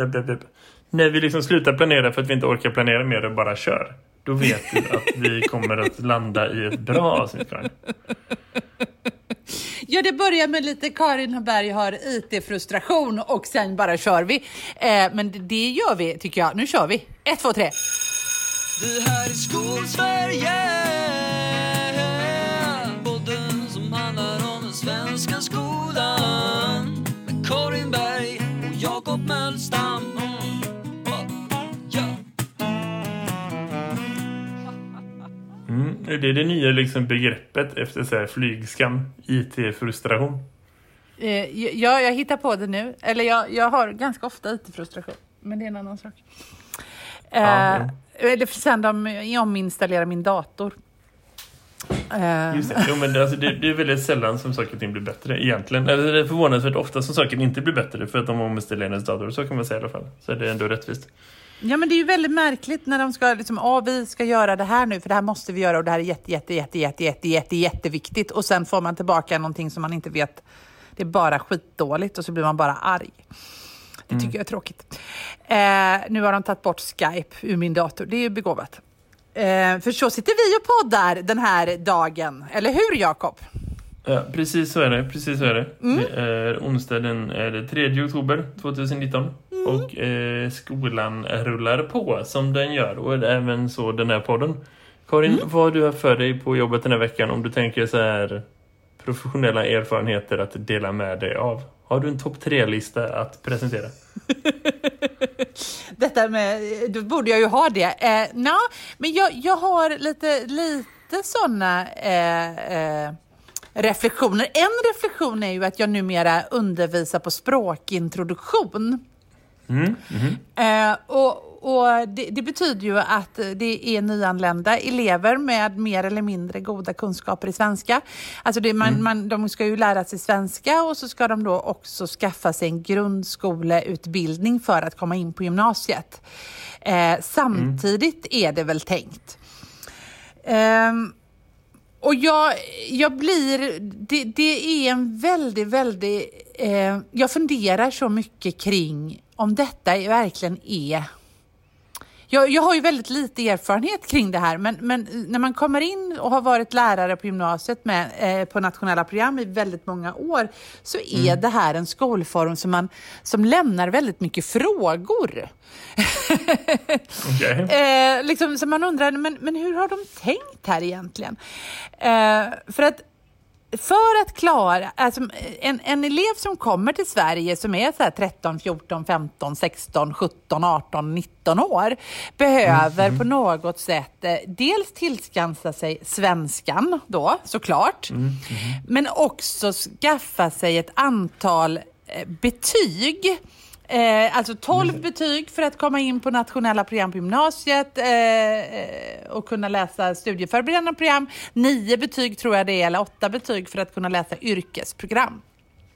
Japp, japp, japp. När vi liksom slutar planera för att vi inte orkar planera mer och bara kör. Då vet du att vi kommer att landa i ett bra avsnitt. Ja, det börjar med lite Karin Berg har IT-frustration och sen bara kör vi. Eh, men det- det gör vi tycker jag. Nu kör vi. Ett, två, tre. Det här är Skolsverige Det är det nya liksom begreppet efter så här flygskam, IT-frustration. Eh, ja, jag hittar på det nu. Eller jag, jag har ganska ofta IT-frustration. Men det är en annan sak. Eh, Ja, Eller sen de ominstallerar min dator. Eh, Just det. Jo, men det, alltså, det, det är väldigt sällan som saker och ting blir bättre egentligen. Eller det är förvånansvärt ofta som saker inte blir bättre för att de ominstallerar ens dator. Så kan man säga i alla fall. Så det är ändå rättvist. Ja men det är ju väldigt märkligt när de ska liksom, ja vi ska göra det här nu för det här måste vi göra och det här är jätte, jätte, jätte, jätte, jätte, jätte, jätteviktigt och sen får man tillbaka någonting som man inte vet, det är bara skitdåligt och så blir man bara arg. Det tycker jag är tråkigt. Eh, nu har de tagit bort Skype ur min dator, det är ju begåvat. Eh, för så sitter vi och poddar den här dagen, eller hur Jakob? Ja, precis så är det. Precis så är det. Det är onsdag den är det 3 oktober 2019. Och eh, skolan rullar på som den gör. Och även så den här podden. Karin, vad har du haft för dig på jobbet den här veckan? Om du tänker så här professionella erfarenheter att dela med dig av. Har du en topp tre-lista att presentera? Detta med, då borde jag ju ha det. Eh, no, men jag, jag har lite, lite sådana eh, eh, reflektioner. En reflektion är ju att jag numera undervisar på språkintroduktion. Mm, mhm. Eh, och och det, det betyder ju att det är nyanlända elever med mer eller mindre goda kunskaper i svenska. Alltså det, man, man, de ska ju lära sig svenska och så ska de då också skaffa sig en grundskoleutbildning för att komma in på gymnasiet. Eh, samtidigt är det väl tänkt. Ehm, och jag, jag blir, det, det är en väldigt, väldigt, eh, jag funderar så mycket kring om detta verkligen är jag, jag har ju väldigt lite erfarenhet kring det här, men, men när man kommer in och har varit lärare på gymnasiet med, eh, på nationella program i väldigt många år, så är det här en skolform som, man, som lämnar väldigt mycket frågor. Eh, liksom, så man undrar, men, men hur har de tänkt här egentligen? Eh, för att för att klara, alltså en, en elev som kommer till Sverige som är så här 13, 14, 15, 16, 17, 18, 19 år behöver på något sätt eh, dels tillskansa sig svenskan då såklart, men också skaffa sig ett antal eh, betyg Eh, alltså 12 betyg för att komma in på nationella program på gymnasiet eh, eh, och kunna läsa studieförberedande program. 9 betyg tror jag det är, eller 8 betyg för att kunna läsa yrkesprogram.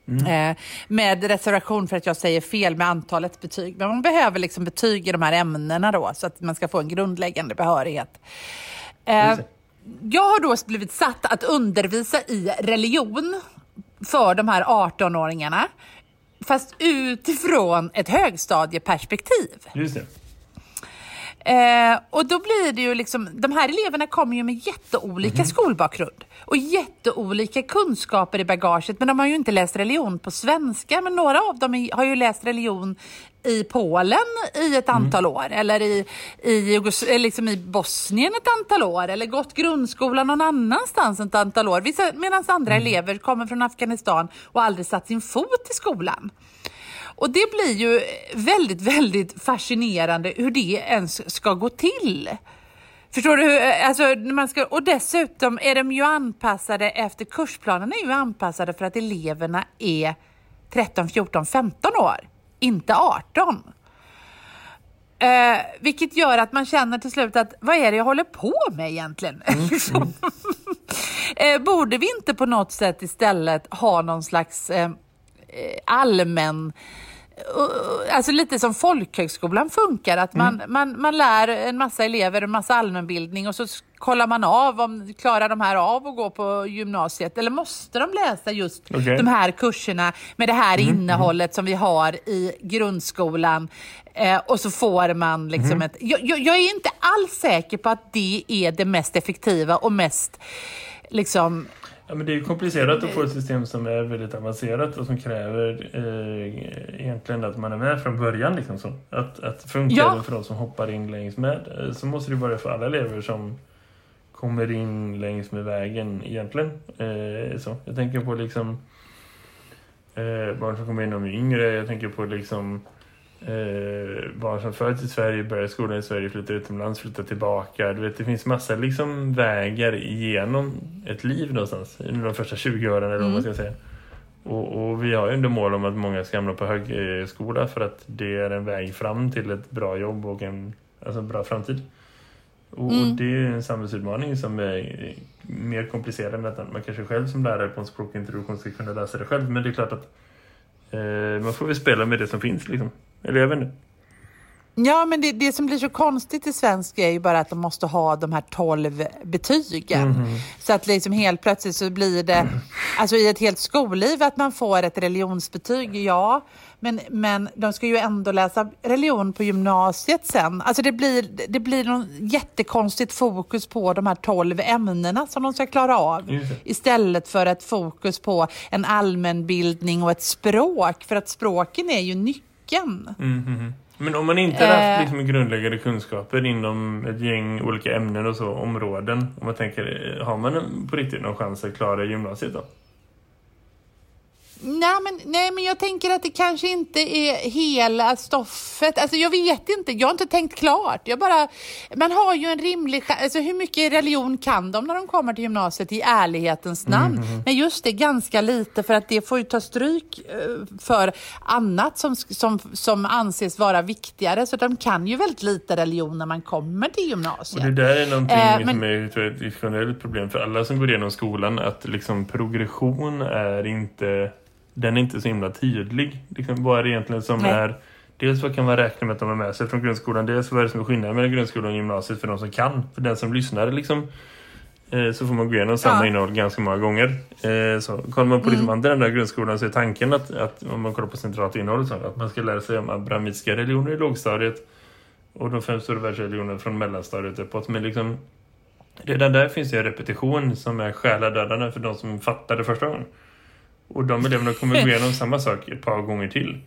Eh, med reservation för att jag säger fel med antalet betyg. Men man behöver liksom betyg i de här ämnena då så att man ska få en grundläggande behörighet. Eh, det. jag har då blivit satt att undervisa i religion för de här 18-åringarna. Fast utifrån ett högstadieperspektiv. Just det. Eh, och då blir det ju liksom, de här eleverna kommer ju med jätteolika skolbakgrund och jätteolika kunskaper i bagaget. Men de har ju inte läst religion på svenska, men några av dem har ju läst religion i Polen i ett antal år eller i, i, eller liksom i Bosnien ett antal år eller gått grundskolan någon annanstans ett antal år. Medan andra elever kommer från Afghanistan och aldrig satt sin fot i skolan. Och det blir ju väldigt, väldigt fascinerande hur det ens ska gå till. Förstår du? hur- Alltså, när man ska, och dessutom är de ju anpassade efter, kursplanerna är ju anpassade för att eleverna är 13, 14, 15 år, inte 18. Eh, vilket gör att man känner till slut att vad är det jag håller på med egentligen? Liksom. eh, borde vi inte på något sätt istället ha någon slags eh, eh, allmän alltså lite som folkhögskolan funkar. Att man, man, man lär en massa elever en massa allmänbildning och så kollar man av om klarar de här av att gå på gymnasiet. Eller måste de läsa just Okej. de här kurserna med det här innehållet som vi har i grundskolan. Eh, och så får man liksom ett... Jag, jag, jag är inte alls säker på att det är det mest effektiva och mest liksom... Ja, men det är komplicerat att få ett system som är väldigt avancerat och som kräver eh, egentligen att man är med från början. Liksom så. Att, att funka Ja. för de som hoppar in längs med. Eh, Så måste det vara för alla elever som kommer in längs med vägen egentligen. Eh, så. Jag tänker på liksom eh, barn som kommer in de är yngre. Jag tänker på liksom eh, barn som föds i Sverige, börjar skolan i Sverige, flyttar utomlands, flyttar tillbaka. Du vet, det finns massa liksom vägar igenom ett liv någonstans. Under de första 20 åren eller vad man ska säga. Och, och vi har ju ändå mål om att många ska hamna på högskola för att det är en väg fram till ett bra jobb och en alltså, bra framtid. Och, och det är en samhällsutmaning som är mer komplicerad än att man kanske själv som lärare på en språkintroduktion ska kunna läsa det själv. Men det är klart att eh, man får väl spela med det som finns liksom. Eller jag vet inte. Ja, men det, det som blir så konstigt i svensk är ju bara att de måste ha de här 12 betygen. Så att liksom helt plötsligt så blir det, alltså i ett helt skolliv att man får ett religionsbetyg, ja. Men, men de ska ju ändå läsa religion på gymnasiet sen. Alltså det blir, det blir någon jättekonstigt fokus på de här 12 ämnena som de ska klara av. Istället för ett fokus på en allmänbildning och ett språk. För att språken är ju nyckeln. Men om man inte har Eh. haft liksom grundläggande kunskaper inom ett gäng olika ämnen och så, områden. Om man tänker, har man på riktigt någon chans att klara gymnasiet då? Nej men, nej, men jag tänker att det kanske inte är hela stoffet. Alltså, jag vet inte, jag har inte tänkt klart. Jag bara, man har ju en rimlig. Alltså, hur mycket religion kan de när de kommer till gymnasiet i ärlighetens namn? Men just det, ganska lite för att det får ju ta stryk eh, för annat som, som, som anses vara viktigare. Så de kan ju väldigt lite religion när man kommer till Och gymnasiet. det där är någonting Eh, men- som är tror ett generellt problem för alla som går igenom skolan. Att liksom progression är inte, den är inte så himla tydlig. Liksom, vad är det egentligen som Nej. är Dels vad kan man räkna med att de har med sig från grundskolan. Dels vad är det som är skillnaden mellan grundskolan och gymnasiet för de som kan. För den som lyssnar liksom eh, så får man gå igenom samma Ja. innehåll ganska många gånger. Eh, så kollar man på liksom andra änden av grundskolan så är tanken att, att om man kollar på centralt innehåll så att man ska lära sig om abrahamitiska religioner i lågstadiet och de fem stora världsreligionerna från mellanstadiet uppåt. Men liksom redan där finns det en repetition som är själadödande för de som fattar det första gången. Och de eleverna kommer gå igenom samma sak ett par gånger till.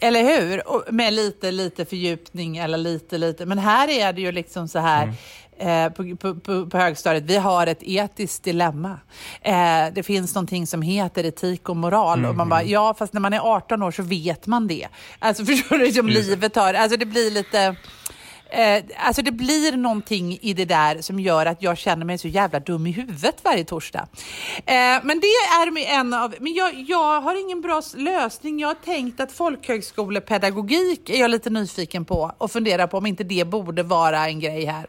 Eller hur? Och med lite, lite fördjupning eller lite, lite. Men här är det ju liksom så här eh, på, på, på, på högstadiet. Vi har ett etiskt dilemma. Eh, det finns någonting som heter etik och moral. Och man bara, ja fast när man är 18 år så vet man det. Alltså förstår du? Som livet har. Alltså det blir lite... Eh, alltså det blir någonting i det där som gör att jag känner mig så jävla dum i huvudet varje torsdag. Eh, men det är en av... Men jag, jag har ingen bra lösning. Jag har tänkt att folkhögskolepedagogik är jag lite nyfiken på och funderar på om inte det borde vara en grej här.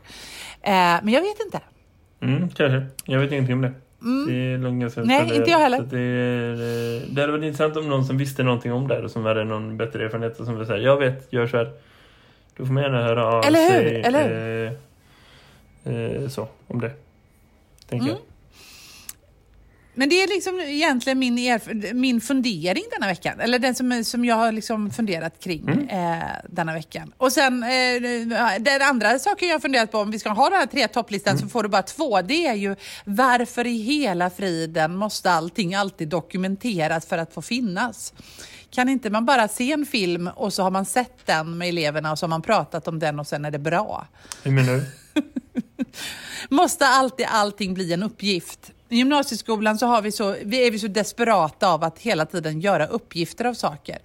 Eh, men jag vet inte. Mm, kanske. Jag vet ingenting om det. Det är ganska Nej, inte jag heller. så att Det, är, eh, det hade varit intressant om någon som visste någonting om det och som hade någon bättre erfarenhet och som vill säga jag vet, gör så här. Då får man gärna höra av Eller hur? sig Eller Eh, eh, så, om det. Tänker jag. Men det är liksom egentligen min, erf- min fundering denna veckan. Eller den som, som jag har liksom funderat kring eh, denna veckan. Och sen eh, den andra saken jag har funderat på, om vi ska ha den här tre topplistan så får du bara två. Det är ju varför i hela friden måste allting alltid dokumenteras för att få finnas? Kan inte man bara se en film och så har man sett den med eleverna och så har man pratat om den och sen är det bra? Hur menar du? Måste alltid allting bli en uppgift? I gymnasieskolan så, har vi så vi är vi så desperata av att hela tiden göra uppgifter av saker.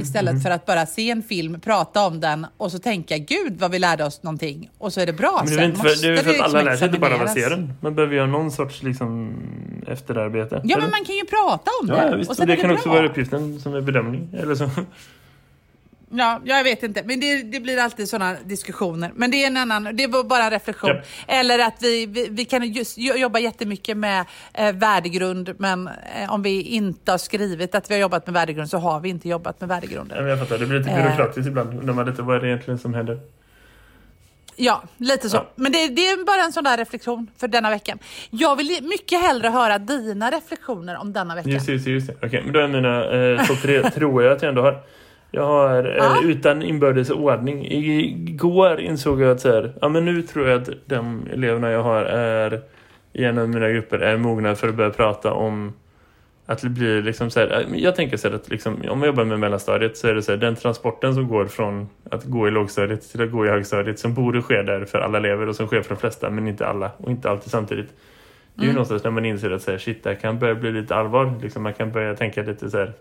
Istället för att bara se en film, prata om den och så tänka gud vad vi lärde oss någonting och så är det bra. Men det är Sen inte för, det är för att liksom alla lär sig inte bara av att se den. Man behöver göra någon sorts liksom, efterarbete. Ja, Eller? men man kan ju prata om det. Ja, ja, visst. och Och det är kan det också bra. vara uppgiften som är bedömning. Eller så. Ja, jag vet inte. Men det, det blir alltid sådana diskussioner. Men det är en annan, det var bara en reflektion. Ja. Eller att vi, vi, vi kan just jo- jobba jättemycket med eh, värdegrund, men eh, om vi inte har skrivit att vi har jobbat med värdegrund så har vi inte jobbat med värdegrunden. jag fattar, det blir lite Eh. byråkratiskt ibland. Undrar man lite vad är det egentligen som händer. Ja, lite så. Ja. Men det, det är bara en sån där reflektion för denna veckan. Jag vill mycket hellre höra dina reflektioner om denna vecka. Just, just, just. Okej, men då är mina eh, topp tre, tror jag att jag ändå har. Jag har, eh, Ja. utan inbördes ordning, igår insåg jag att så här, ja men nu tror jag att de eleverna jag har är i en av mina grupper är mogna för att börja prata om att det blir liksom så här, jag tänker så här att liksom, om man jobbar med mellanstadiet så är det så här, den transporten som går från att gå i lågstadiet till att gå i högstadiet som borde ske där för alla elever och som sker för de flesta men inte alla och inte alltid samtidigt. Det är ju någonstans när man inser att så här, shit, det kan börja bli lite allvar. Liksom, man kan börja tänka lite så här, eh,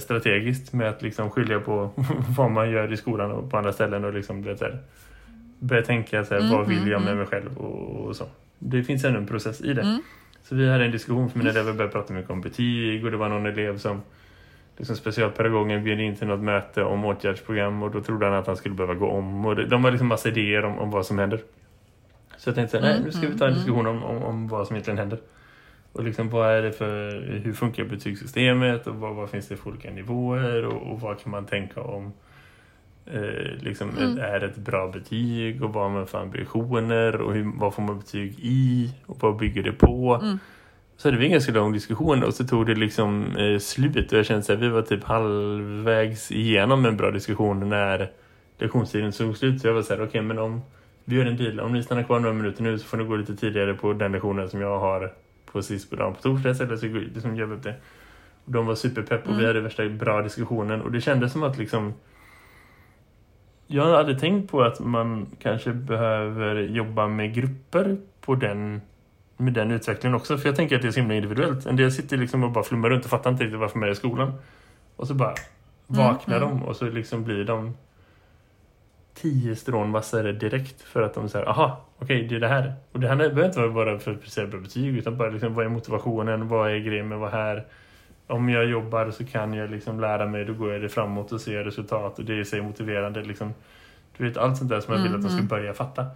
strategiskt med att liksom skilja på vad man gör i skolan och på andra ställen och liksom, så här, börja tänka så här, vad vill jag med mig själv och, och så. Det finns ändå en process i det. Så vi hade en diskussion för mina elever började prata mycket om betyg och det var någon elev som liksom specialpedagogen bjöd in till något möte om åtgärdsprogram och då trodde han att han skulle behöva gå om och det, de har liksom massa idéer om, om vad som händer. Så jag tänkte nej nu ska vi ta en diskussion om, om, om vad som egentligen händer. Och liksom vad är det för, hur funkar betygssystemet? Och vad, vad finns det för olika nivåer? Och, och vad kan man tänka om eh, liksom, ett, är ett bra betyg? Och vad har man för ambitioner? Och hur, vad får man betyg i? Och vad bygger det på. Så det var en ganska lång diskussion. Och så tog det liksom eh, slut. Och jag kände att vi var typ halvvägs igenom en bra diskussion när lektionstiden tog slut. Så jag var så här, okej men om vi gör en deal, om ni stannar kvar några minuter nu så får ni gå lite tidigare på den lektionen som jag har på sist på dagen på torsdag eller så liksom gör vi upp det. De var superpepp och vi hade värsta bra diskussionen och det kändes som att liksom jag hade tänkt på att man kanske behöver jobba med grupper på den med den utvecklingen också. För jag tänker att det är så himla individuellt. En del sitter liksom och bara flummar runt och fattar inte riktigt varför man är i skolan. Och så bara vaknar de och så liksom blir de tio strån vassare direkt för att de säger aha, okej det är det här. Och det här behöver inte vara bara för att prestera bra betyg utan bara liksom vad är motivationen, vad är grejen med att vara här. Om jag jobbar så kan jag liksom lära mig, då går jag det framåt och ser resultat och det är i sig motiverande. Liksom. Du vet allt sånt där som man vill att de ska börja fatta.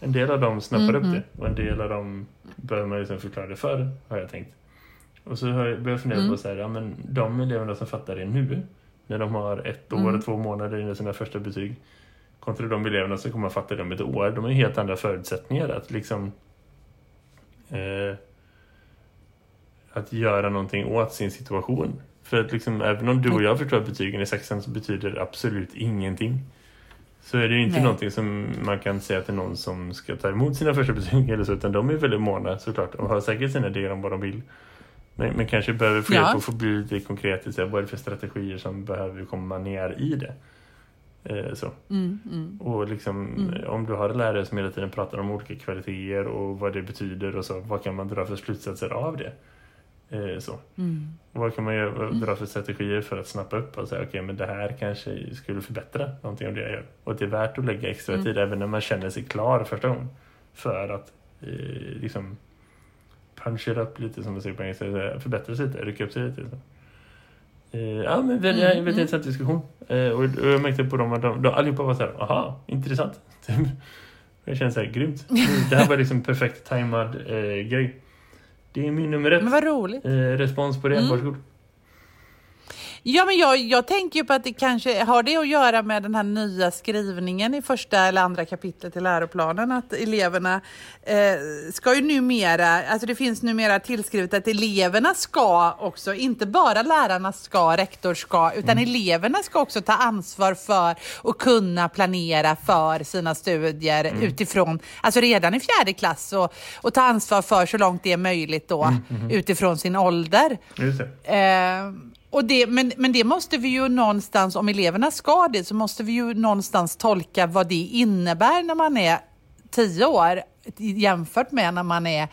En del av dem snappar upp det och en del av dem behöver man liksom förklara det för, har jag tänkt. Och så har jag börjat fundera på så här, ja, men de eleverna som fattar det nu, när de har ett år och två månader innan sina första betyg, kontra de eleverna som kommer att fatta det om ett år, de har ju helt andra förutsättningar att liksom eh, att göra någonting åt sin situation. För att liksom, även om du och jag förstår att betygen i sexan så betyder absolut ingenting. Så är det ju inte Nej. någonting som man kan säga till någon som ska ta emot sina första betyg eller så, utan de är väldigt måna såklart och har säkert sina idéer om vad de vill. Men, men kanske behöver få Ja. hjälp att få bli lite konkret i vad är det för strategier som behöver komma ner i det. Eh, så. Och liksom, eh, om du har lärare som hela tiden pratar om olika kvaliteter och vad det betyder och så, vad kan man dra för slutsatser av det? Eh, så. Och vad kan man göra, dra för strategier för att snappa upp och säga okej men det här kanske skulle förbättra någonting av det jag gör. Och det är värt att lägga extra tid även när man känner sig klar första gången. För att eh, liksom punch it up lite som man säger på engelska, förbättra sig lite, rycka upp sig lite. Så. Eh, ja men väldigt, mm, väldigt intressant diskussion. Eh, och, jag märkte på dem att de, de allihopa var så här, aha, intressant. jag känner så här, grymt. Det här var liksom perfekt tajmad eh, grej. Det är min nummer ett. Men vad roligt. Eh, respons på det, varsågod. Ja, men jag, jag tänker ju på att det kanske har det att göra med den här nya skrivningen i första eller andra kapitlet i läroplanen. Att eleverna eh, ska ju numera, alltså det finns numera tillskrivet att eleverna ska också, inte bara lärarna ska, rektor ska, utan eleverna ska också ta ansvar för och kunna planera för sina studier utifrån, alltså redan i fjärde klass och, och ta ansvar för så långt det är möjligt då utifrån sin ålder. Just det. Eh, och det, men, men det måste vi ju någonstans, om eleverna ska det, så måste vi ju någonstans tolka vad det innebär när man är 10 år jämfört med när man är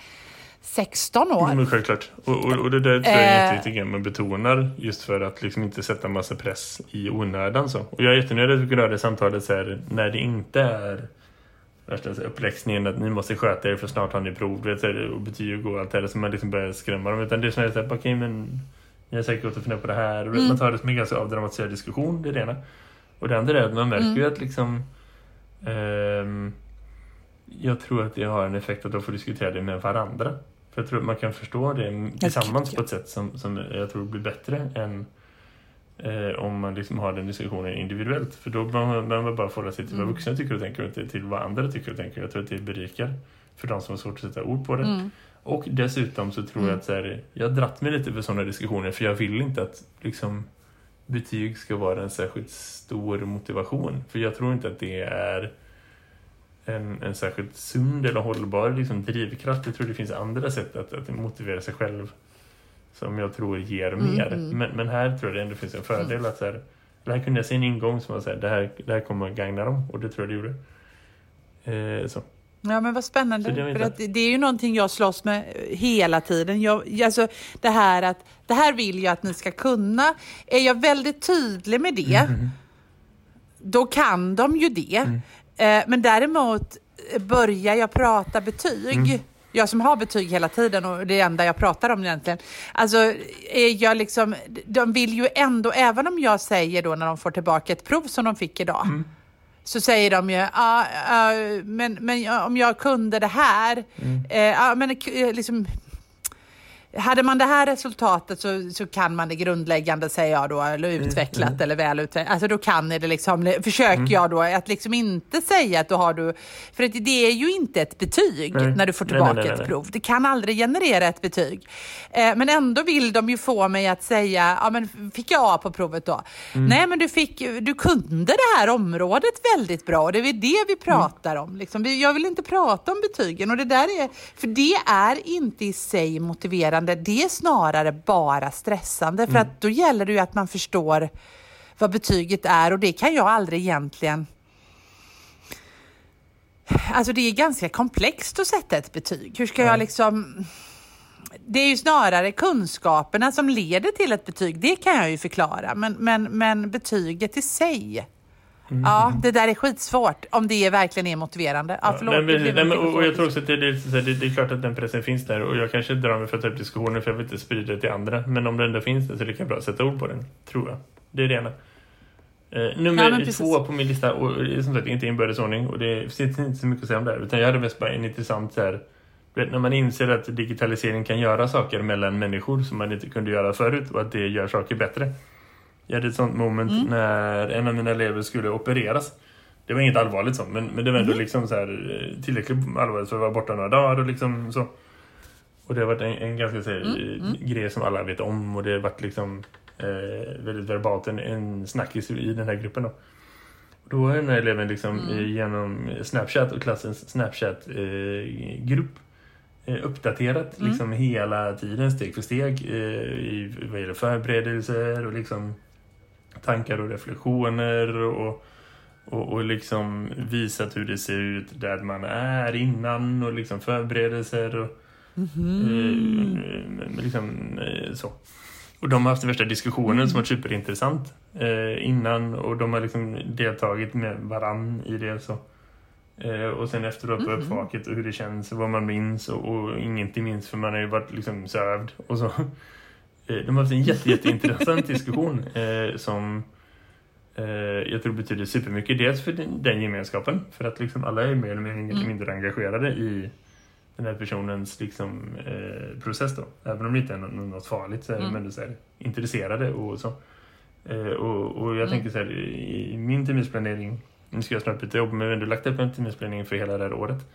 16 år. Men självklart. Och, och, och det där tror jag är Eh. jätteviktigt man betonar just för att liksom inte sätta massa press i onödan. Så. Och jag är jättenöjd att vi kunde ha det samtalet så här, när det inte är värsta här uppläxningen att ni måste sköta er för snart har ni prov vet, här, och betyg och allt det där som man liksom börjar skrämma dem. Utan det är snarare så här, okej men jag har säkert gått och funderat på det här. Och Man tar det som en ganska avdramatiserad diskussion, det är det ena. Och det andra är att man märker ju att liksom ehm, jag tror att det har en effekt att de får diskutera det med varandra. För jag tror att man kan förstå det tillsammans på ett sätt som, som jag tror blir bättre än eh, om man liksom har den diskussionen individuellt. För då behöver man bara förhålla sig till vad vuxna tycker och tänker och inte till vad andra tycker och tänker. Jag tror att det berikar för de som har svårt att sätta ord på det. Mm. Och dessutom så tror jag att så här, jag har dratt mig lite för sådana diskussioner för jag vill inte att liksom, betyg ska vara en särskilt stor motivation. För jag tror inte att det är en, en särskilt sund eller hållbar liksom, drivkraft. Jag tror det finns andra sätt att, att motivera sig själv som jag tror ger mer. Men, men här tror jag det ändå finns en fördel att så här, det här kunde jag se en ingång som var så här, det här, det här kommer att gagna dem och det tror jag det gjorde. Eh, så. Ja men vad spännande. Det inte- För att det är ju någonting jag slåss med hela tiden. Jag, alltså, det här att det här vill jag att ni ska kunna. Är jag väldigt tydlig med det, Mm. då kan de ju det. Mm. Eh, men däremot börjar jag prata betyg, Mm. jag som har betyg hela tiden och det enda jag pratar om egentligen. Alltså, är jag liksom, de vill ju ändå, även om jag säger då när de får tillbaka ett prov som de fick idag, Mm. Så säger de ju, ja, ja, men, men om jag kunde det här, eh, ja, men eh, liksom, hade man det här resultatet så, så kan man det grundläggande, säger jag då, eller utvecklat eller väl utvecklat. Alltså då kan ni det liksom, försöker jag då att liksom inte säga att då har du, för att det är ju inte ett betyg Nej. när du får tillbaka nej, nej, ett nej. prov. Det kan aldrig generera ett betyg. Eh, men ändå vill de ju få mig att säga, ja men fick jag A på provet då? Mm. Nej men du, fick, du kunde det här området väldigt bra och det är det vi pratar om. Liksom. Jag vill inte prata om betygen och det där är, för det är inte i sig motiverande, det är snarare bara stressande för att då gäller det ju att man förstår vad betyget är och det kan jag aldrig egentligen Alltså det är ganska komplext att sätta ett betyg. Hur ska jag liksom... Det är ju snarare kunskaperna som leder till ett betyg. Det kan jag ju förklara. Men, men, men betyget i sig. Ja, det där är skitsvårt. Om det verkligen är motiverande. Ja, förlåt. Det men, nej, en men, och, och jag tror också att det, det, det, det är klart att den pressen finns där och jag kanske drar mig för att ta upp diskussioner för jag vill inte sprida det till andra. Men om den ändå finns där så är det lika bra att sätta ord på den, tror jag. Det är det ena. Eh, nummer Ja, två på min lista, och är som sagt inte inbördes ordning och det finns inte så mycket att säga om det här, utan jag hade mest bara en intressant så här, när man inser att digitalisering kan göra saker mellan människor som man inte kunde göra förut och att det gör saker bättre. Jag hade ett sånt moment Mm. när en av mina elever skulle opereras. Det var inget allvarligt så, men, men det var ändå Mm. liksom så här, eh, tillräckligt allvarligt för att vara borta några dagar och liksom så. Och det har varit en, en ganska så här, Mm, eh, grej som alla vet om och det har varit liksom eh, väldigt verbalt en, en snackis i den här gruppen då. Och Då har den här eleven liksom Mm. eh, genom Snapchat och klassens Snapchat-grupp eh, uppdaterat Mm. liksom hela tiden steg för steg eh, i vad gäller förberedelser och liksom tankar och reflektioner och, och, och liksom visat hur det ser ut där man är innan och liksom förberedelser och eh, liksom eh, så. Och de har haft värsta diskussionen som var superintressant eh, innan och de har liksom deltagit med varann i det så. Eh, och sen efteråt på uppvaket och hur det känns och vad man minns och, och ingenting minns för man har ju varit liksom sövd och så. De har haft en jätte, jätteintressant diskussion eh, som eh, jag tror betyder supermycket. Dels för den, den gemenskapen, för att liksom alla är mer eller mindre, mindre engagerade i den här personens liksom, eh, process då. Även om det inte är något, farligt så är de ändå så här, intresserade och så. Eh, och, och jag tänker så här, i, i min terminsplanering, nu ska jag snart byta jobb, men vi har ändå lagt upp en terminsplanering för hela det här året.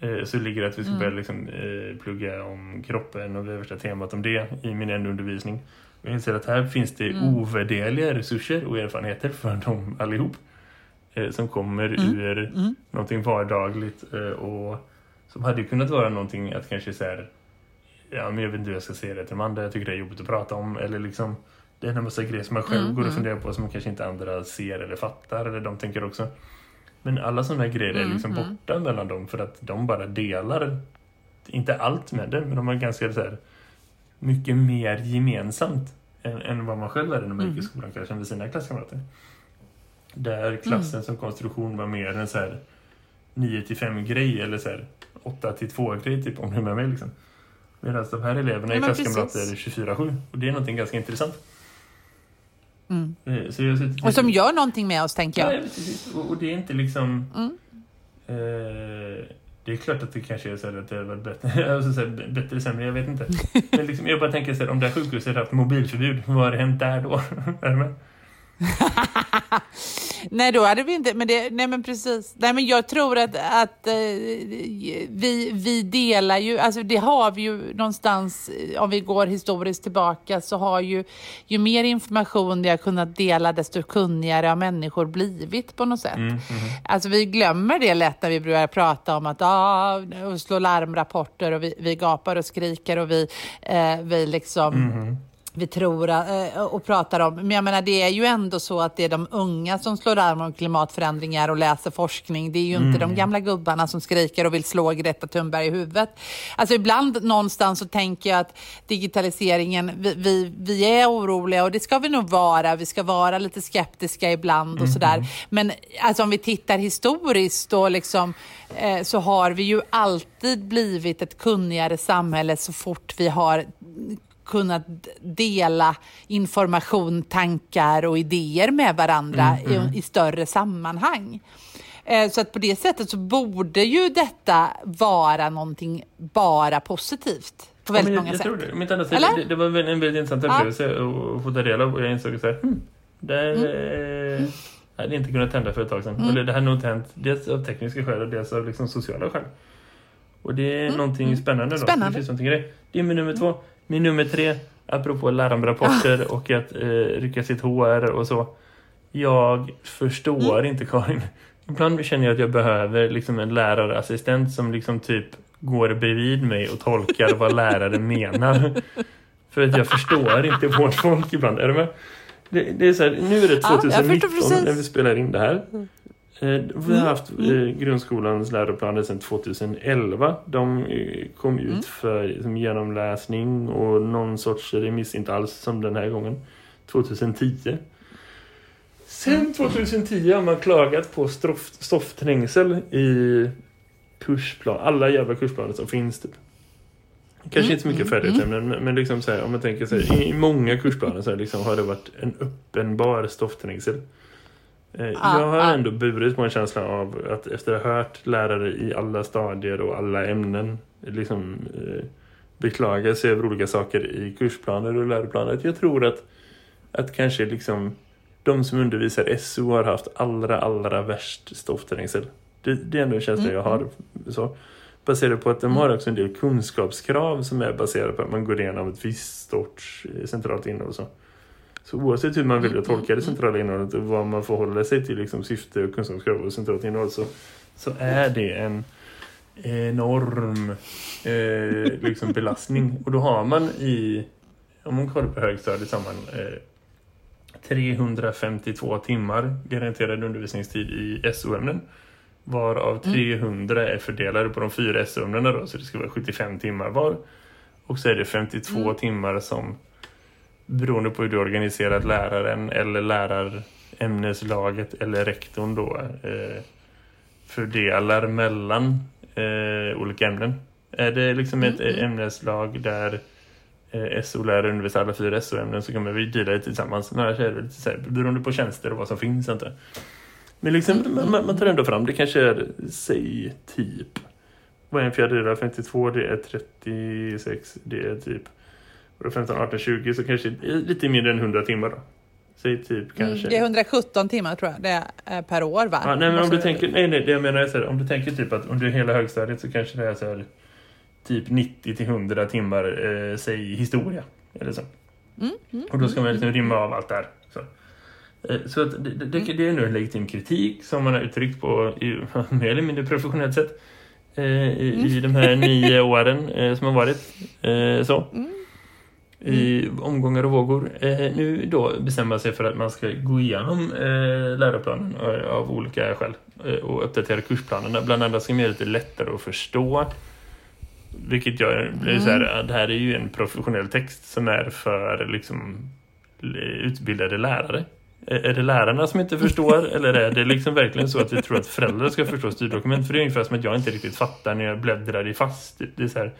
Eh, så ligger det att vi ska börja liksom, eh, plugga om kroppen och har värsta temat om det i min undervisning. Jag inser att här finns det ovärderliga resurser och erfarenheter för dem allihop. Eh, som kommer ur någonting vardagligt eh, och som hade kunnat vara någonting att kanske så här, ja men jag vet inte hur jag ska säga det till de andra, jag tycker det är jobbigt att prata om eller liksom det är en massa grejer som man själv går och funderar på som kanske inte andra ser eller fattar eller de tänker också. Men alla sådana här grejer är liksom borta mellan dem för att de bara delar inte allt med det, men de har ganska så här, mycket mer gemensamt än, än vad man själv är när man gick i skolan kanske med sina klasskamrater. Där klassen som konstruktion var mer en så här 9 till 5 grej eller så här 8 till 2 grej typ om du är med mig liksom. Medan de här eleverna men klasskamrater precis. är 24-7. Och det är någonting ganska intressant. Mm. Eh, Så jag har suttit- Och som gör någonting med oss, tänker Ja, jag. precis. Och, och det är inte liksom... Mm. Eh, det är klart att det kanske är så att det var bättre, alltså så här, bättre sämre, jag vet inte. Men liksom, jag bara tänker så här, om det här sjukhuset hade haft mobilförbud, vad hade hänt där då? Nej, då hade vi inte... Men det, nej, men precis. Nej, men jag tror att, att eh, vi, vi delar ju... Alltså det har vi ju någonstans, eh, om vi går historiskt tillbaka, så har ju, ju mer information vi har kunnat dela, desto kunnigare har människor blivit på något sätt. Mm, Alltså vi glömmer det lätt när vi börjar prata om att ah, och slå larmrapporter och vi, vi gapar och skriker och vi, eh, vi liksom mm, vi tror eh, och pratar om. Men jag menar, det är ju ändå så att det är de unga som slår larm om klimatförändringar och läser forskning. Det är ju inte de gamla gubbarna som skriker och vill slå Greta Thunberg i huvudet. Alltså ibland någonstans så tänker jag att digitaliseringen, vi, vi, vi är oroliga och det ska vi nog vara. Vi ska vara lite skeptiska ibland och sådär. Men alltså om vi tittar historiskt och liksom, eh, så har vi ju alltid blivit ett kunnigare samhälle så fort vi har kunnat dela information, tankar och idéer med varandra I, i större sammanhang. Eh, Så att på det sättet så borde ju detta vara någonting bara positivt på väldigt Ja, men många jag, jag sätt. tror det. Annat, Eller? det, det var en väldigt intressant Ja. upplevelse att få ta del av och jag insåg så här, hmm, det Mm. eh, hade inte kunnat hända för ett tag sedan. Eller det hade nog inte hänt dels av tekniska skäl och dels av liksom sociala skäl. Och det är någonting spännande då. Mm. Spännande. Det finns någonting i det. Det är min nummer två. Min nummer tre, apropå larmrapporter och att eh, rycka sitt HR och så. Jag förstår Mm. inte Karin. Ibland känner jag att jag behöver liksom en lärarassistent som liksom typ går bredvid mig och tolkar vad läraren menar. För att jag förstår inte vårt folk ibland. Är du med? Det, det är så här, nu är det Ja, jag förstår 2019 precis. när vi spelar in det här. Eh, Vi har Mm, haft eh, grundskolans läroplaner sedan 2011. De eh, kom ut Mm. för som genomläsning och någon sorts remiss, inte alls som den här gången, 2010. Sen 2010 har man klagat på stoff, stoffträngsel i kursplan, alla jävla kursplaner som finns typ. Kanske Mm, inte så mycket mm, färdighetsämnen men, men liksom så här, om man tänker så här, i, i många kursplaner så här, liksom, har det varit en uppenbar stoffträngsel. Eh, Ah, jag har ah. ändå burit på en känsla av att efter att ha hört lärare i alla stadier och alla ämnen liksom eh, beklaga sig över olika saker i kursplaner och läroplaner. Att jag tror att, att kanske liksom de som undervisar SO har haft allra, allra värst stoffträngsel. Det, det är ändå en känsla jag har. Så. Baserat på att de har också en del kunskapskrav som är baserade på att man går igenom ett visst sorts eh, centralt innehåll. och Så. Så oavsett hur man vill tolka det centrala innehållet och vad man förhåller sig till liksom, syfte och kunskapskrav och centralt innehåll så, så är det en enorm eh, liksom belastning. Och då har man i, om man kollar på högstadiet samman, eh, 352 timmar garanterad undervisningstid i SO-ämnen. Varav 300 är fördelade på de fyra SO-ämnena då, så det ska vara 75 timmar var. Och så är det 52 timmar som beroende på hur du organiserat läraren eller lärarämneslaget eller rektorn då eh, fördelar mellan eh, olika ämnen. Är det liksom ett ämneslag där eh, SO-lärare undervisar alla fyra SO-ämnen så kommer vi dela det tillsammans. Men annars är det lite så här, beroende på tjänster och vad som finns inte. Men liksom, man, man tar ändå fram, det kanske är, säg typ, vad är en fjärdedel av 52? Det är 36, det är typ 15, 18, 20 så kanske lite mindre än 100 timmar då. Säg typ kanske. Mm, det är 117 timmar tror jag det är per år va? Ja, nej, men om du tänker, nej, nej, det jag menar är så här, om du tänker typ att under hela högstadiet så kanske det är så här, typ 90 till 100 timmar, eh, säg historia. Eller så. och då ska man liksom rimma av allt det här. Så, eh, så att det, det, det är nu en legitim kritik som man har uttryckt på i, mer eller mindre professionellt sätt. Eh, i, I de här nio åren eh, som har varit. Eh, så. I omgångar och vågor. Eh, nu då bestämmer man sig för att man ska gå igenom eh, läroplanen eh, av olika skäl. Eh, och uppdatera kursplanerna. Bland annat ska man göra det lite lättare att förstå. Vilket gör blir så här, att det här är ju en professionell text som är för liksom utbildade lärare. Är är det lärarna som inte förstår eller är det liksom verkligen så att vi tror att föräldrar ska förstå styrdokument? För det är ungefär som att jag inte riktigt fattar när jag bläddrar i fast. Det är så här,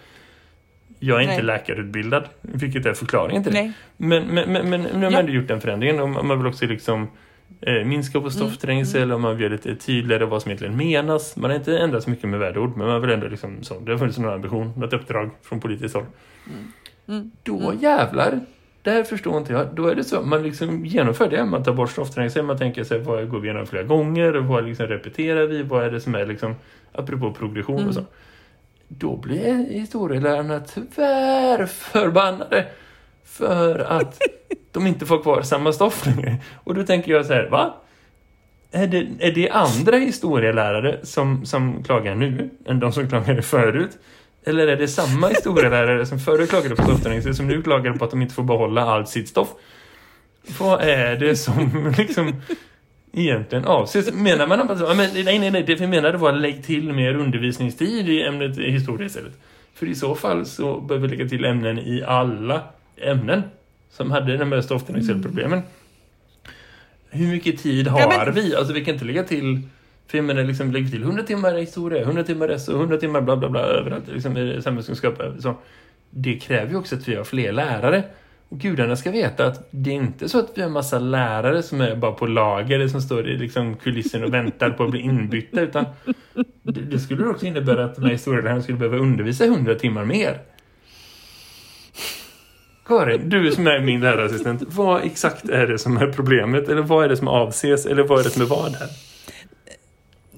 Jag är inte Nej. läkarutbildad, vilket är förklaringen till det. Men, men, men, men nu har man Ja. ändå gjort den förändringen och man vill också liksom eh, minska på stoffträngsel och man vill göra lite tydligare vad som egentligen menas. Man har inte ändrat så mycket med värdeord men man vill ändå liksom så. Det har funnits någon ambition, något uppdrag från politiskt håll. Då jävlar, det här förstår inte jag. Då är det så, man liksom genomför det. Man tar bort stoffträngsel, man tänker sig vad går vi igenom flera gånger och vad liksom repeterar vi, vad är det som är liksom, apropå progression och så. Då blir historielärarna tyvärr förbannade! för att de inte får kvar samma stoff längre. Och då tänker jag så här, va? Är det, är det andra historielärare som, som klagar nu än de som klagade förut? Eller är det samma historielärare som förut klagade på stoffträngsel som nu klagar på att de inte får behålla allt sitt stoff? Vad är det som liksom egentligen avses? Menar man att men, nej, nej, nej, det vi menade var att lägga till mer undervisningstid i ämnet historia istället. För i så fall så behöver vi lägga till ämnen i alla ämnen som hade de här stoffträngselproblemen. Hur mycket tid har Ja, men- vi? Alltså vi kan inte lägga till för jag menar, liksom, lägg till 100 timmar historia, 100 timmar SO, 100 timmar bla bla bla överallt, liksom, i samhällskunskap. Så. Det kräver ju också att vi har fler lärare. Och gudarna ska veta att det är inte så att vi har massa lärare som är bara på lager, som står i liksom, kulissen och väntar på att bli inbytta, utan det, det skulle också innebära att de här historielärarna skulle behöva undervisa 100 timmar mer. Karin, du som är min lärarassistent, vad exakt är det som är problemet? Eller vad är det som avses? Eller vad är det som är vad här?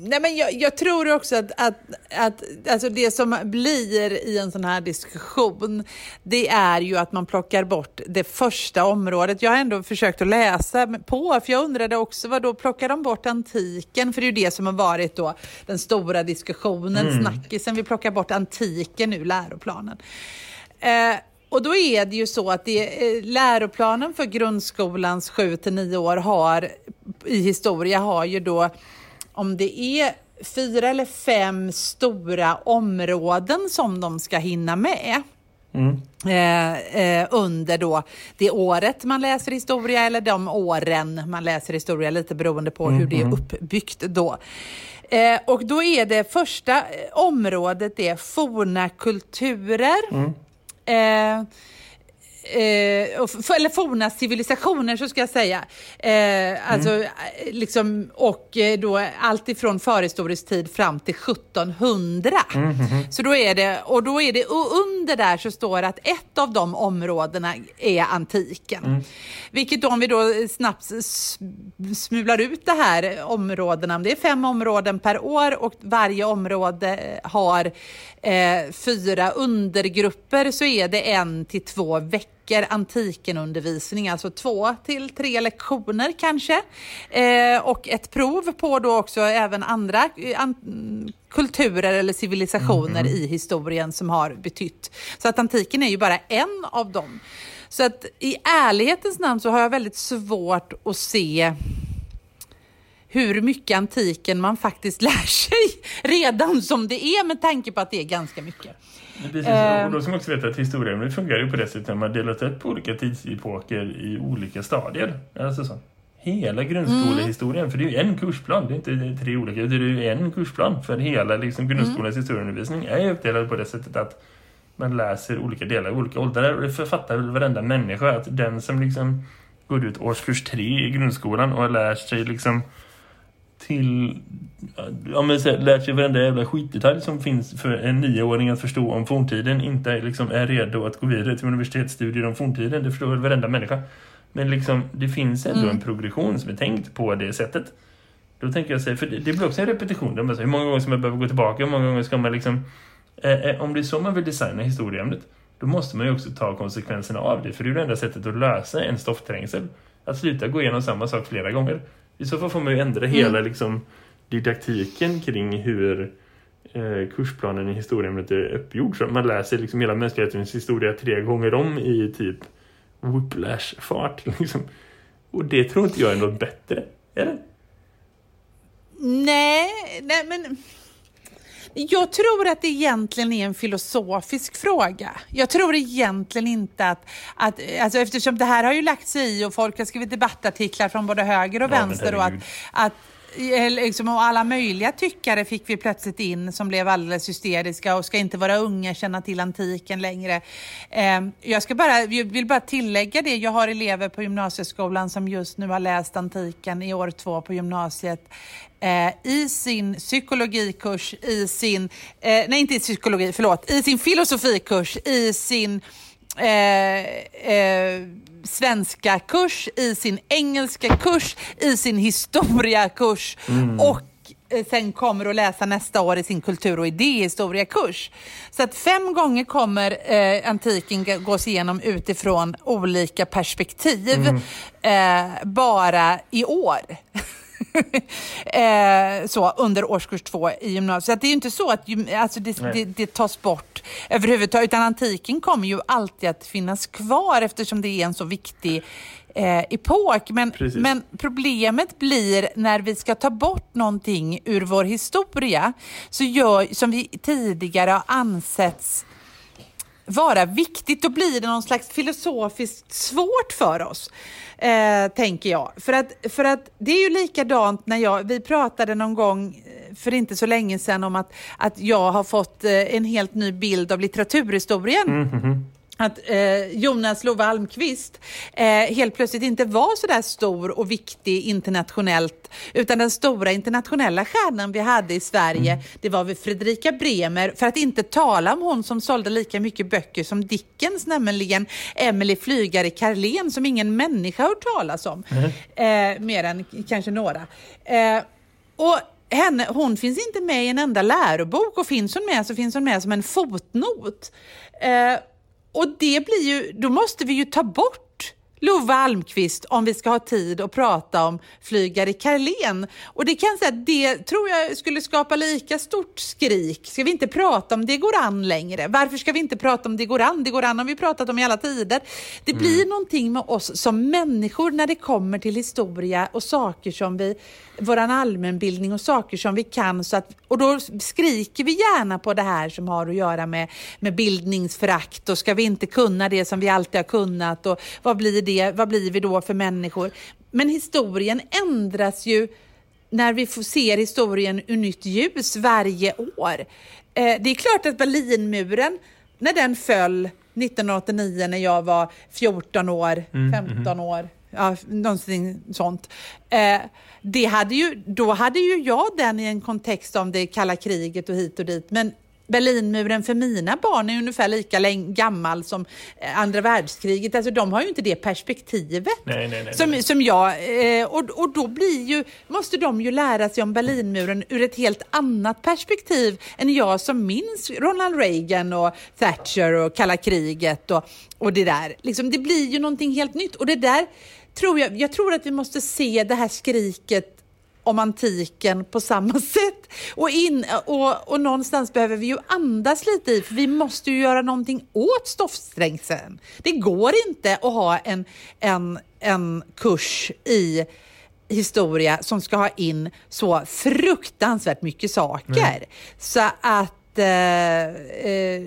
Nej, men jag, jag tror också att, att, att alltså det som blir i en sån här diskussion, det är ju att man plockar bort det första området. Jag har ändå försökt att läsa på, för jag undrade också vad då plockar de bort antiken? För det är ju det som har varit då den stora diskussionen, snackisen. Vi plockar bort antiken ur läroplanen. Eh, och då är det ju så att det, eh, läroplanen för grundskolans 7 till 9 år har i historia har ju då om det är fyra eller fem stora områden som de ska hinna med. Eh, eh, under då det året man läser historia eller de åren man läser historia, lite beroende på hur det är uppbyggt då. Eh, och då är det första eh, området det är forna kulturer. Eh, Eh, eller forna civilisationer så ska jag säga. Eh, alltså, eh, liksom, och eh, då allt ifrån förhistorisk tid fram till 1700. Så då är det, och då är det, och under där så står det att ett av de områdena är antiken. Vilket då, om vi då snabbt smular ut det här områdena, det är fem områden per år och varje område har eh, fyra undergrupper så är det en till två veckor antikenundervisning, alltså två till tre lektioner kanske. Eh, och ett prov på då också även andra eh, an, mm, kulturer eller civilisationer i historien som har betytt. Så att antiken är ju bara en av dem. Så att i ärlighetens namn så har jag väldigt svårt att se hur mycket antiken man faktiskt lär sig redan som det är med tanke på att det är ganska mycket. Precis, Ehm. och då ska man också veta att historieämnet fungerar ju på det sättet att man delat upp på olika tidsepoker i olika stadier. Alltså så. Hela grundskolehistorien, för det är ju en kursplan, det är inte tre olika, det är ju en kursplan för hela liksom, grundskolans historieundervisning är ju uppdelad på det sättet att man läser olika delar i olika åldrar och det författar väl varenda människa att den som liksom går ut årskurs tre i grundskolan och lär sig liksom till men så här, lärt sig varenda jävla skitdetalj som finns för en nioåring att förstå om forntiden inte liksom är redo att gå vidare till universitetsstudier om forntiden. Det förstår väl varenda människa. Men liksom, det finns ändå en progression som är tänkt på det sättet. Då tänker jag säga, för det, det blir också en repetition. Det är bara så här, hur många gånger ska man behöva gå tillbaka? Hur många gånger ska man liksom... Eh, eh, om det är så man vill designa historieämnet, då måste man ju också ta konsekvenserna av det. För det är det enda sättet att lösa en stoffträngsel. Att sluta gå igenom samma sak flera gånger. I så fall får man ju ändra hela liksom, didaktiken kring hur eh, kursplanen i historieämnet är uppgjord. Så man läser liksom hela mänsklighetens historia tre gånger om i typ whiplash-fart. Liksom. Och det tror inte jag är något bättre. Är det? Nej, nej men... Jag tror att det egentligen är en filosofisk fråga. Jag tror egentligen inte att, att alltså eftersom det här har ju lagt sig i och folk har skrivit debattartiklar från både höger och Ja, vänster och att, att liksom, och alla möjliga tyckare fick vi plötsligt in som blev alldeles hysteriska och ska inte vara unga, känna till antiken längre. Eh, jag ska bara, jag vill bara tillägga det, jag har elever på gymnasieskolan som just nu har läst antiken i år två på gymnasiet eh, i sin psykologikurs, i sin, eh, nej inte i psykologi, förlåt, i sin filosofikurs, i sin eh, eh, svenska kurs, i sin engelska kurs, i sin historiakurs mm. och eh, sen kommer att läsa nästa år i sin kultur och idéhistoriakurs. Så att fem gånger kommer eh, antiken gås igenom utifrån olika perspektiv mm. eh, bara i år. eh, så, under årskurs två i gymnasiet. det är ju inte så att alltså det, det, det, tas bort överhuvudtaget, utan antiken kommer ju alltid att finnas kvar eftersom det är en så viktig eh, epok. Men, men problemet blir när vi ska ta bort någonting ur vår historia, så gör, som vi tidigare har ansetts vara viktigt, då blir det någon slags filosofiskt svårt för oss. Eh, tänker jag. För att, för att det är ju likadant när jag, vi pratade någon gång eh, för inte så länge sedan om att, att jag har fått eh, en helt ny bild av litteraturhistorien. Mm -hmm att eh, Jonas Love Almqvist eh, helt plötsligt inte var så där stor och viktig internationellt, utan den stora internationella stjärnan vi hade i Sverige, mm. det var väl Fredrika Bremer, för att inte tala om hon som sålde lika mycket böcker som Dickens, nämligen Emily Flygare Carlén, som ingen människa har hört talas om, mm. eh, mer än kanske några. Eh, och henne, hon finns inte med i en enda lärobok och finns hon med så finns hon med som en fotnot. Och det blir ju, då måste vi ju ta bort Love Almqvist om vi ska ha tid att prata om flygare Karlén. Och det kan jag säga, det tror jag skulle skapa lika stort skrik. Ska vi inte prata om det går an längre? Varför ska vi inte prata om det går an? Det går an har vi pratat om i alla tider. Det mm. blir någonting med oss som människor när det kommer till historia och saker som vi våran allmänbildning och saker som vi kan. Så att, och då skriker vi gärna på det här som har att göra med, med bildningsförakt och ska vi inte kunna det som vi alltid har kunnat och vad blir, det, vad blir vi då för människor? Men historien ändras ju när vi ser historien ur nytt ljus varje år. Eh, det är klart att Berlinmuren, när den föll 1989 när jag var 14 år, 15 mm, mm. år, ja, någonting sånt. Eh, det hade ju, då hade ju jag den i en kontext om det kalla kriget och hit och dit. Men Berlinmuren för mina barn är ungefär lika gammal som eh, andra världskriget. Alltså de har ju inte det perspektivet. Nej, nej, nej, som, som jag, eh, och, och då blir ju, måste de ju lära sig om Berlinmuren ur ett helt annat perspektiv än jag som minns Ronald Reagan och Thatcher och kalla kriget och, och det där. Liksom, det blir ju någonting helt nytt. Och det där tror jag, jag tror att vi måste se det här skriket om antiken på samma sätt. Och, in, och, och någonstans behöver vi ju andas lite i, för vi måste ju göra någonting åt stoffsträngseln. Det går inte att ha en, en, en kurs i historia som ska ha in så fruktansvärt mycket saker. Mm. Så att eh, eh,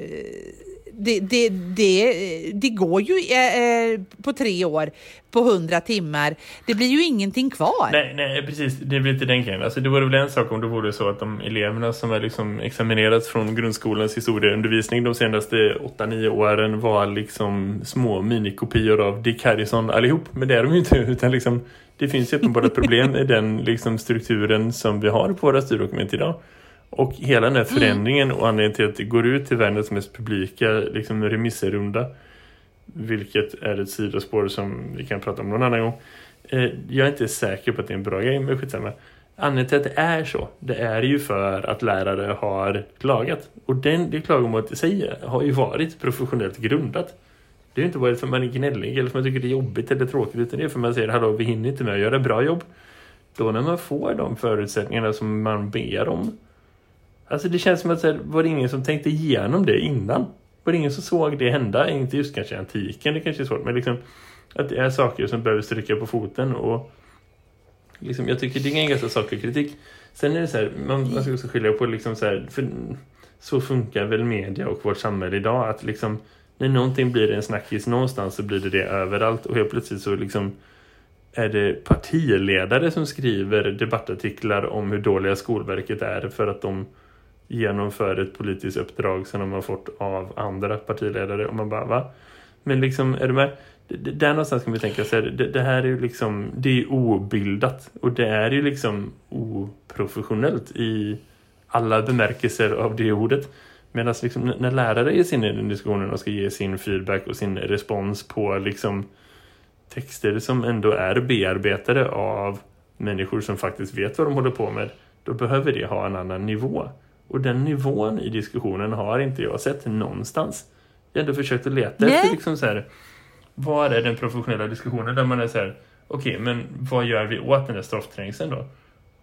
det, det, det, det går ju eh, eh, på tre år på hundra timmar. Det blir ju ingenting kvar. Nej, nej precis. Det blir inte den grejen. Alltså, det vore väl en sak om det vore så att de eleverna som har liksom examinerats från grundskolans historieundervisning de senaste 8-9 åren var liksom små minikopior av Dick Harrison allihop. Men det är de ju inte. Utan liksom, det finns ju uppenbara problem i den liksom, strukturen som vi har på våra styrdokument idag. Och hela den här mm. förändringen och anledningen till att det går ut till världens mest publika liksom, remissrunda vilket är ett sidospår som vi kan prata om någon annan gång. Eh, jag är inte säker på att det är en bra grej, men skitsamma. Anledningen till att det är så, det är ju för att lärare har klagat. Och den, det klagomålet i sig har ju varit professionellt grundat. Det är ju inte bara för att man är gnällig eller för att man tycker det är jobbigt eller tråkigt utan det är för att man säger hallå vi hinner inte med att göra bra jobb. Då när man får de förutsättningarna som man ber om Alltså det känns som att så här, var det ingen som tänkte igenom det innan? Var det ingen som såg det hända? Inte just kanske antiken, det kanske är svårt, men liksom att det är saker som behöver stryka på foten och liksom, jag tycker det är en ganska saklig kritik. Sen är det så här, man, man ska också skilja på liksom så här, för så funkar väl media och vårt samhälle idag att liksom när någonting blir en snackis någonstans så blir det det överallt och helt plötsligt så liksom är det partiledare som skriver debattartiklar om hur dåliga Skolverket är för att de genomför ett politiskt uppdrag som de har fått av andra partiledare och man bara, va? Men liksom, är du med? Där någonstans kan vi tänka sig, det, det här är ju liksom, det är obildat och det är ju liksom oprofessionellt i alla bemärkelser av det ordet. Medan liksom, när lärare är in i den diskussionen och ska ge sin feedback och sin respons på liksom texter som ändå är bearbetade av människor som faktiskt vet vad de håller på med, då behöver det ha en annan nivå. Och den nivån i diskussionen har inte jag sett någonstans. Jag har ändå försökt att leta efter liksom så här, vad är den professionella diskussionen där man är så här, okej, men vad gör vi åt den där stroffträngseln då?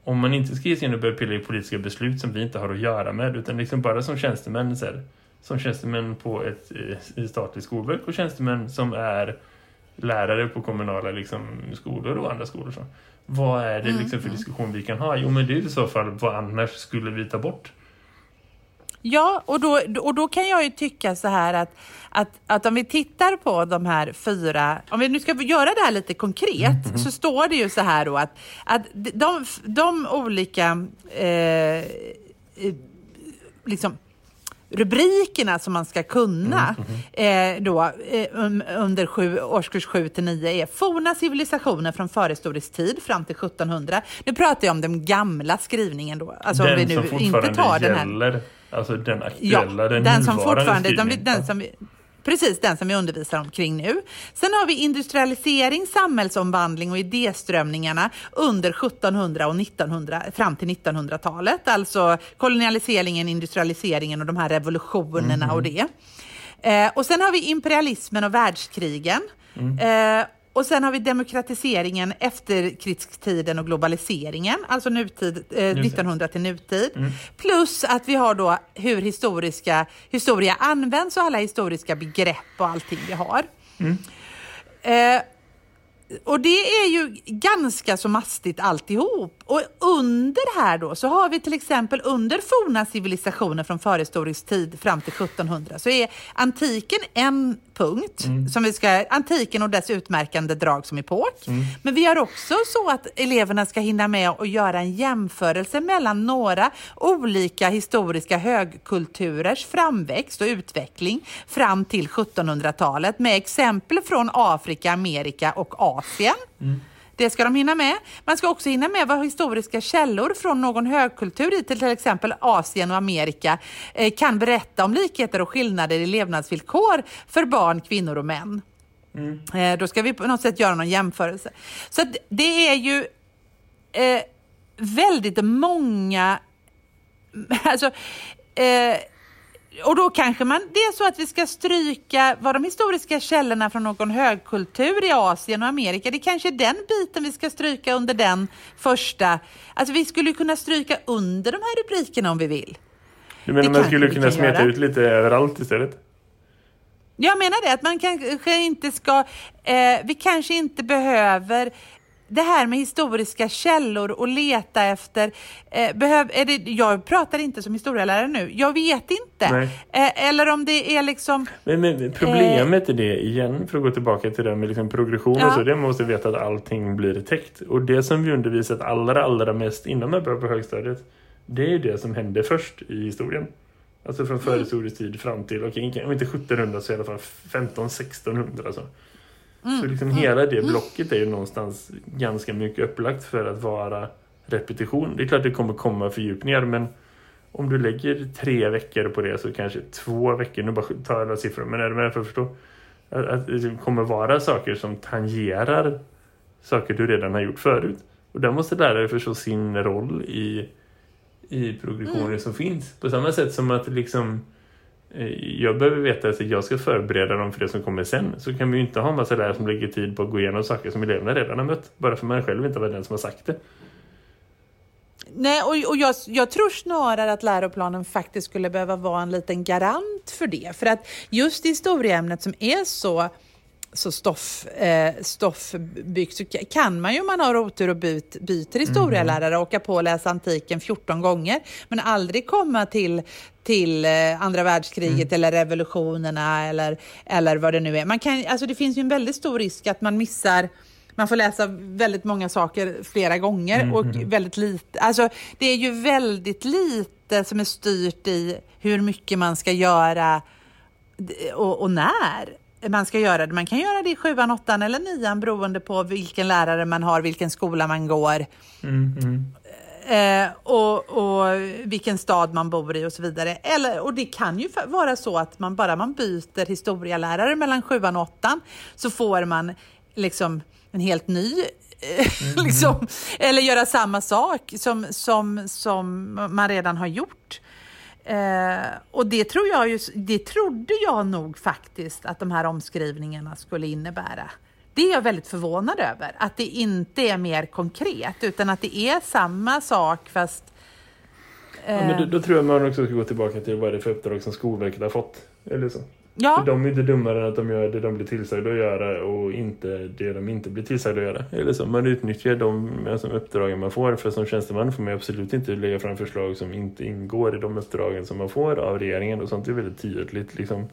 Om man inte ska ge sig in och börja pilla i politiska beslut som vi inte har att göra med, utan liksom bara som tjänstemän så här, som tjänstemän på ett eh, statligt skolverk och tjänstemän som är lärare på kommunala liksom, skolor och andra skolor. Så. Vad är det liksom för diskussion vi kan ha? Jo, men det är i så fall vad annars skulle vi ta bort? Ja, och då, och då kan jag ju tycka så här att, att, att om vi tittar på de här fyra, om vi nu ska göra det här lite konkret, så står det ju så här då att, att de, de olika eh, liksom rubrikerna som man ska kunna eh, då, eh, um, under sju, årskurs 7 till 9 är forna civilisationer från förhistorisk tid fram till 1700. Nu pratar jag om den gamla skrivningen då, alltså den om vi nu inte tar den här. Alltså den Ja, aktuella, den, den som fortfarande, de, den som precis den som vi undervisar omkring nu. Sen har vi industrialisering, samhällsomvandling och idéströmningarna under 1700 och 1900 fram till 1900-talet. Alltså kolonialiseringen, industrialiseringen och de här revolutionerna och det. Eh, och sen har vi imperialismen och världskrigen. Eh, och sen har vi demokratiseringen, efterkrigstiden och globaliseringen, alltså nutid, eh, 1900 till nutid. Plus att vi har då hur historiska, historia används och alla historiska begrepp och allting vi har. Eh, och det är ju ganska så mastigt alltihop. Och under här då så har vi till exempel under forna civilisationer från förhistorisk tid fram till 1700 så är antiken en punkt. Som vi ska, antiken och dess utmärkande drag som epok. Men vi har också så att eleverna ska hinna med att göra en jämförelse mellan några olika historiska högkulturers framväxt och utveckling fram till 1700-talet med exempel från Afrika, Amerika och Asien. Det ska de hinna med. Man ska också hinna med vad historiska källor från någon högkultur i till exempel Asien och Amerika eh, kan berätta om likheter och skillnader i levnadsvillkor för barn, kvinnor och män. Eh, då ska vi på något sätt göra någon jämförelse. Så det är ju eh, väldigt många... Alltså, eh, och då kanske man, det är så att vi ska stryka vad de historiska källorna från någon högkultur i Asien och Amerika, det kanske är den biten vi ska stryka under den första. Alltså vi skulle kunna stryka under de här rubrikerna om vi vill. Du menar man skulle kunna smeta göra. ut lite överallt istället? Jag menar det, att man kanske inte ska, eh, vi kanske inte behöver det här med historiska källor och leta efter, eh, behöv, är det, jag pratar inte som historielärare nu, jag vet inte. Eh, eller om det är liksom, Men, men problemet är det igen, för att gå tillbaka till det med liksom progression Ja. och så, det måste veta att allting blir täckt. Och det som vi undervisat allra, allra mest innan man börjar på högstadiet, det är det som hände först i historien. Alltså från förhistorisk tid fram till, okej, om inte 1700 så i alla fall 1500-1600 alltså. Så liksom hela det blocket är ju någonstans ganska mycket upplagt för att vara repetition. Det är klart det kommer komma fördjupningar men om du lägger tre veckor på det så kanske två veckor, nu bara tar jag siffror, men är du med för att förstå? Att, att det kommer vara saker som tangerar saker du redan har gjort förut. Och där måste lärare förstå sin roll i, i progressionen som finns. På samma sätt som att liksom Eh, jag behöver veta att jag ska förbereda dem för det som kommer sen. Så kan vi ju inte ha en massa lärare som lägger tid på att gå igenom saker som eleverna redan har mött. Bara för man själv inte var den som har sagt det. nej och, och jag, jag tror snarare att läroplanen faktiskt skulle behöva vara en liten garant för det. För att just historieämnet som är så så stoff, eh, stoffbyggt så ka- kan man ju om man har otur och byt, byter historielärare åka på och läsa antiken 14 gånger men aldrig komma till, till eh, andra världskriget eller revolutionerna eller, eller vad det nu är. Man kan, alltså det finns ju en väldigt stor risk att man missar man får läsa väldigt många saker flera gånger Mm, och väldigt lite. Alltså det är ju väldigt lite som är styrt i hur mycket man ska göra och, och när man ska göra det. Man kan göra det i sjuan, åttan eller nian beroende på vilken lärare man har, vilken skola man går. Mm, mm. Eh, och, och vilken stad man bor i och så vidare. Eller, och det kan ju vara så att man bara man byter historielärare mellan sjuan och åttan så får man liksom en helt ny eh, liksom, eller göra samma sak som, som, som man redan har gjort. Eh, och det, tror jag ju, det trodde jag nog faktiskt att de här omskrivningarna skulle innebära. Det är jag väldigt förvånad över, att det inte är mer konkret utan att det är samma sak fast... Ja, eh, men då, då tror jag man också ska gå tillbaka till vad det är för uppdrag som Skolverket har fått. Eller så. Ja, För de är inte dummare än att de gör det de blir tillsagda att göra och inte det de inte blir tillsagda att göra. Eller så. Man utnyttjar de alltså, uppdragen man får. För som tjänsteman får man absolut inte lägga fram förslag som inte ingår i de uppdragen som man får av regeringen. Och sånt är väldigt tydligt liksom,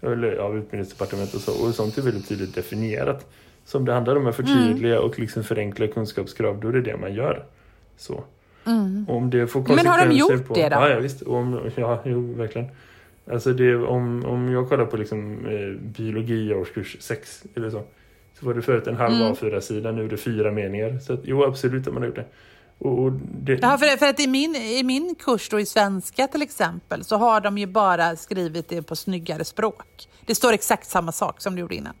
eller av utbildningsdepartementet och så. Och sånt är väldigt tydligt definierat. Så om det handlar om att förtydliga och liksom förenkla kunskapskrav, då är det det man gör. Så. Och Om det får Mm. Men har de gjort på, det då? Ja, ja visst. Och om, ja, jo, verkligen. Alltså det, om, om jag kollar på liksom, eh, biologi i årskurs 6 eller så. Så var det förut en halv Mm. A4-sida, nu är det fyra meningar. Så att, jo, absolut har man gjort det. Och, och det Ja, för, för att i min, i min kurs då i svenska till exempel så har de ju bara skrivit det på snyggare språk. Det står exakt samma sak som det gjorde innan.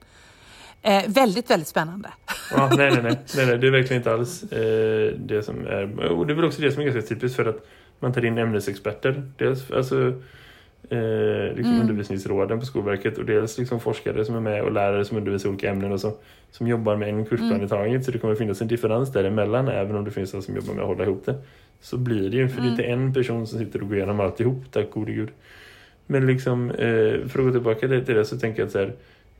Eh, väldigt, väldigt spännande. Ja, nej, nej, nej, nej, nej, det är verkligen inte alls eh, det som är... Och det är väl också det som är ganska typiskt för att man tar in ämnesexperter. Dels alltså, eh, liksom undervisningsråden på Skolverket och dels liksom forskare som är med och lärare som undervisar i olika ämnen och så, som jobbar med en kursplan i taget. Så det kommer finnas en differens däremellan även om det finns de som jobbar med att hålla ihop det. Så blir det ju, för det är inte en person som sitter och går igenom alltihop, tack gode gud. Men liksom, eh, för att gå tillbaka till det så tänker jag att så här,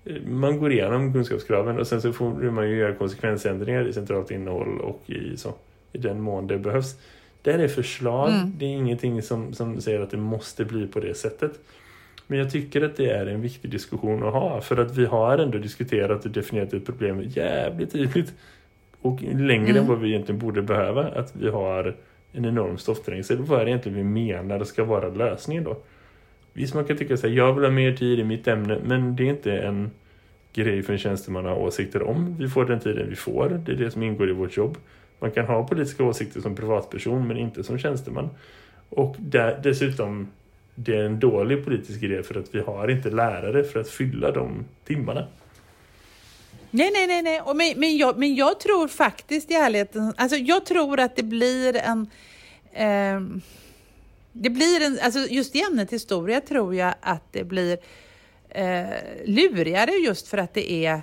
eh, man går igenom kunskapskraven och sen så får man ju göra konsekvensändringar i centralt innehåll och i, så, i den mån det behövs. Det här är förslag, det är ingenting som, som säger att det måste bli på det sättet. Men jag tycker att det är en viktig diskussion att ha för att vi har ändå diskuterat och definierat ett problem jävligt tydligt och längre än vad vi egentligen borde behöva att vi har en enorm stoffträngsel. Vad är det egentligen vi menar ska vara lösningen då? Visst man kan tycka här, jag vill ha mer tid i mitt ämne men det är inte en grej för en tjänsteman att ha åsikter om. Vi får den tiden vi får, det är det som ingår i vårt jobb. Man kan ha politiska åsikter som privatperson men inte som tjänsteman. Och där, dessutom, det är en dålig politisk idé för att vi har inte lärare för att fylla de timmarna. Nej, nej, nej, nej. Och men, men, jag, men jag tror faktiskt i ärligheten, alltså jag tror att det blir en... Eh, det blir en, alltså just i ämnet historia tror jag att det blir eh, lurigare just för att det är Eh,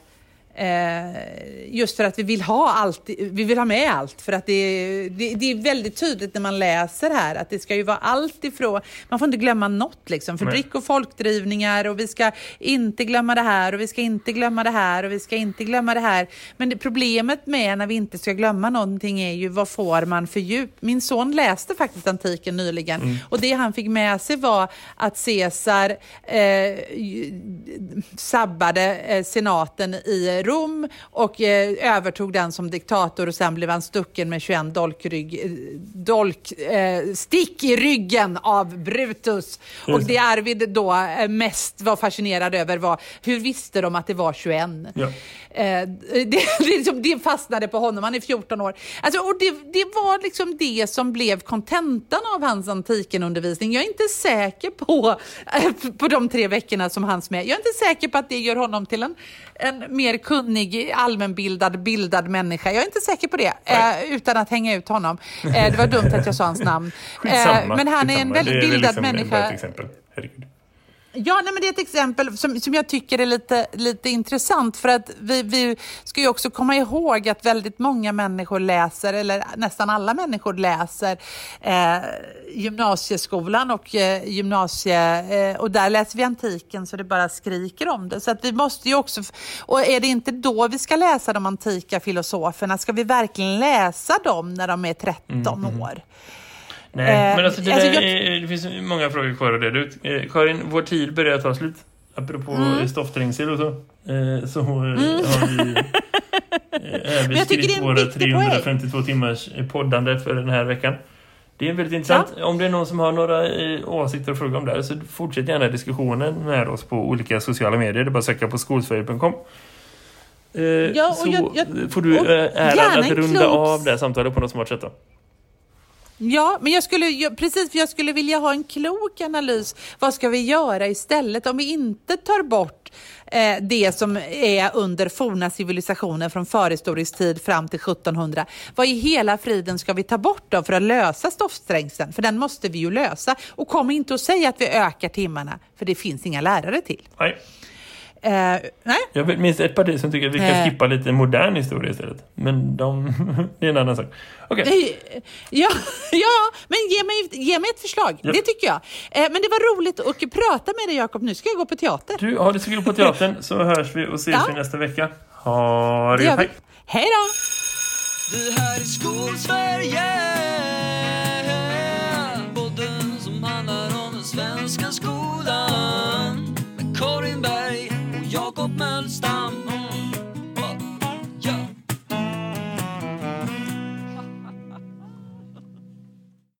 just för att vi vill ha allt, vi vill ha med allt. För att det, det, det är väldigt tydligt när man läser här att det ska ju vara allt ifrån, man får inte glömma något liksom. För Nej. drick och folkdrivningar och vi ska inte glömma det här och vi ska inte glömma det här och vi ska inte glömma det här. Men det, problemet med när vi inte ska glömma någonting är ju vad får man för djup? Min son läste faktiskt antiken nyligen och det han fick med sig var att Caesar eh, sabbade eh, senaten i Rom och eh, övertog den som diktator och sen blev han stucken med 21 dolkrygg, eh, dolk, eh, stick i ryggen av Brutus. Och det Arvid då eh, mest var fascinerad över var hur visste de att det var 21? Ja. Eh, det, liksom, det fastnade på honom, han är 14 år. Alltså, och det, det var liksom det som blev kontentan av hans antikenundervisning. Jag är inte säker på, eh, på de tre veckorna som hans med, jag är inte säker på att det gör honom till en, en mer kunnig, allmänbildad, bildad människa. Jag är inte säker på det, eh, utan att hänga ut honom. Eh, det var dumt att jag sa hans namn. Eh, men han är en väldigt bildad liksom människa. Ja, nej, men det är ett exempel som, som jag tycker är lite, lite intressant för att vi, vi ska ju också komma ihåg att väldigt många människor läser, eller nästan alla människor läser eh, gymnasieskolan och eh, gymnasie, eh, och där läser vi antiken så det bara skriker om det. Så att vi måste ju också, och är det inte då vi ska läsa de antika filosoferna, ska vi verkligen läsa dem när de är 13 år? Nej, Eh, men alltså det, alltså där, jag- det finns många frågor kvar att reda ut. Eh, Karin, vår tid börjar ta slut. Apropå mm. stoffträngsel och så. Eh, så eh, har vi över jag tycker det är en våra viktig poäng. 352 timmars poddande för den här veckan. Det är väldigt intressant. Om det är någon som har några eh, åsikter och frågor om det här så fortsätt gärna diskussionen med oss på olika sociala medier. Det är bara att söka på skolsverige.com. Eh, Ja, och så jag- jag- får du och eh, äran att runda klok- av det här samtalet på något smart sätt. Då. Ja, men jag skulle, jag, precis, för jag skulle vilja ha en klok analys. Vad ska vi göra istället om vi inte tar bort eh, det som är under forna civilisationer från förhistorisk tid fram till 1700? Vad i hela friden ska vi ta bort då för att lösa stoffsträngseln? För den måste vi ju lösa. Och kom inte och säg att vi ökar timmarna, för det finns inga lärare till. Nej. Eh, nej, Jag minst ett parti som tycker att vi ska Eh. skippa lite modern historia istället. Men de... det är en annan sak. Eh, Ja, ja men ge mig, ge mig ett förslag. Ja. Det tycker jag. Eh, Men det var roligt att prata med dig Jakob. Nu ska jag gå på teater. Du, har det så kul på teatern så hörs vi och ses Ja. vi nästa vecka. Ha det Det vi. Hej! Hej då! Det här är Skolsverige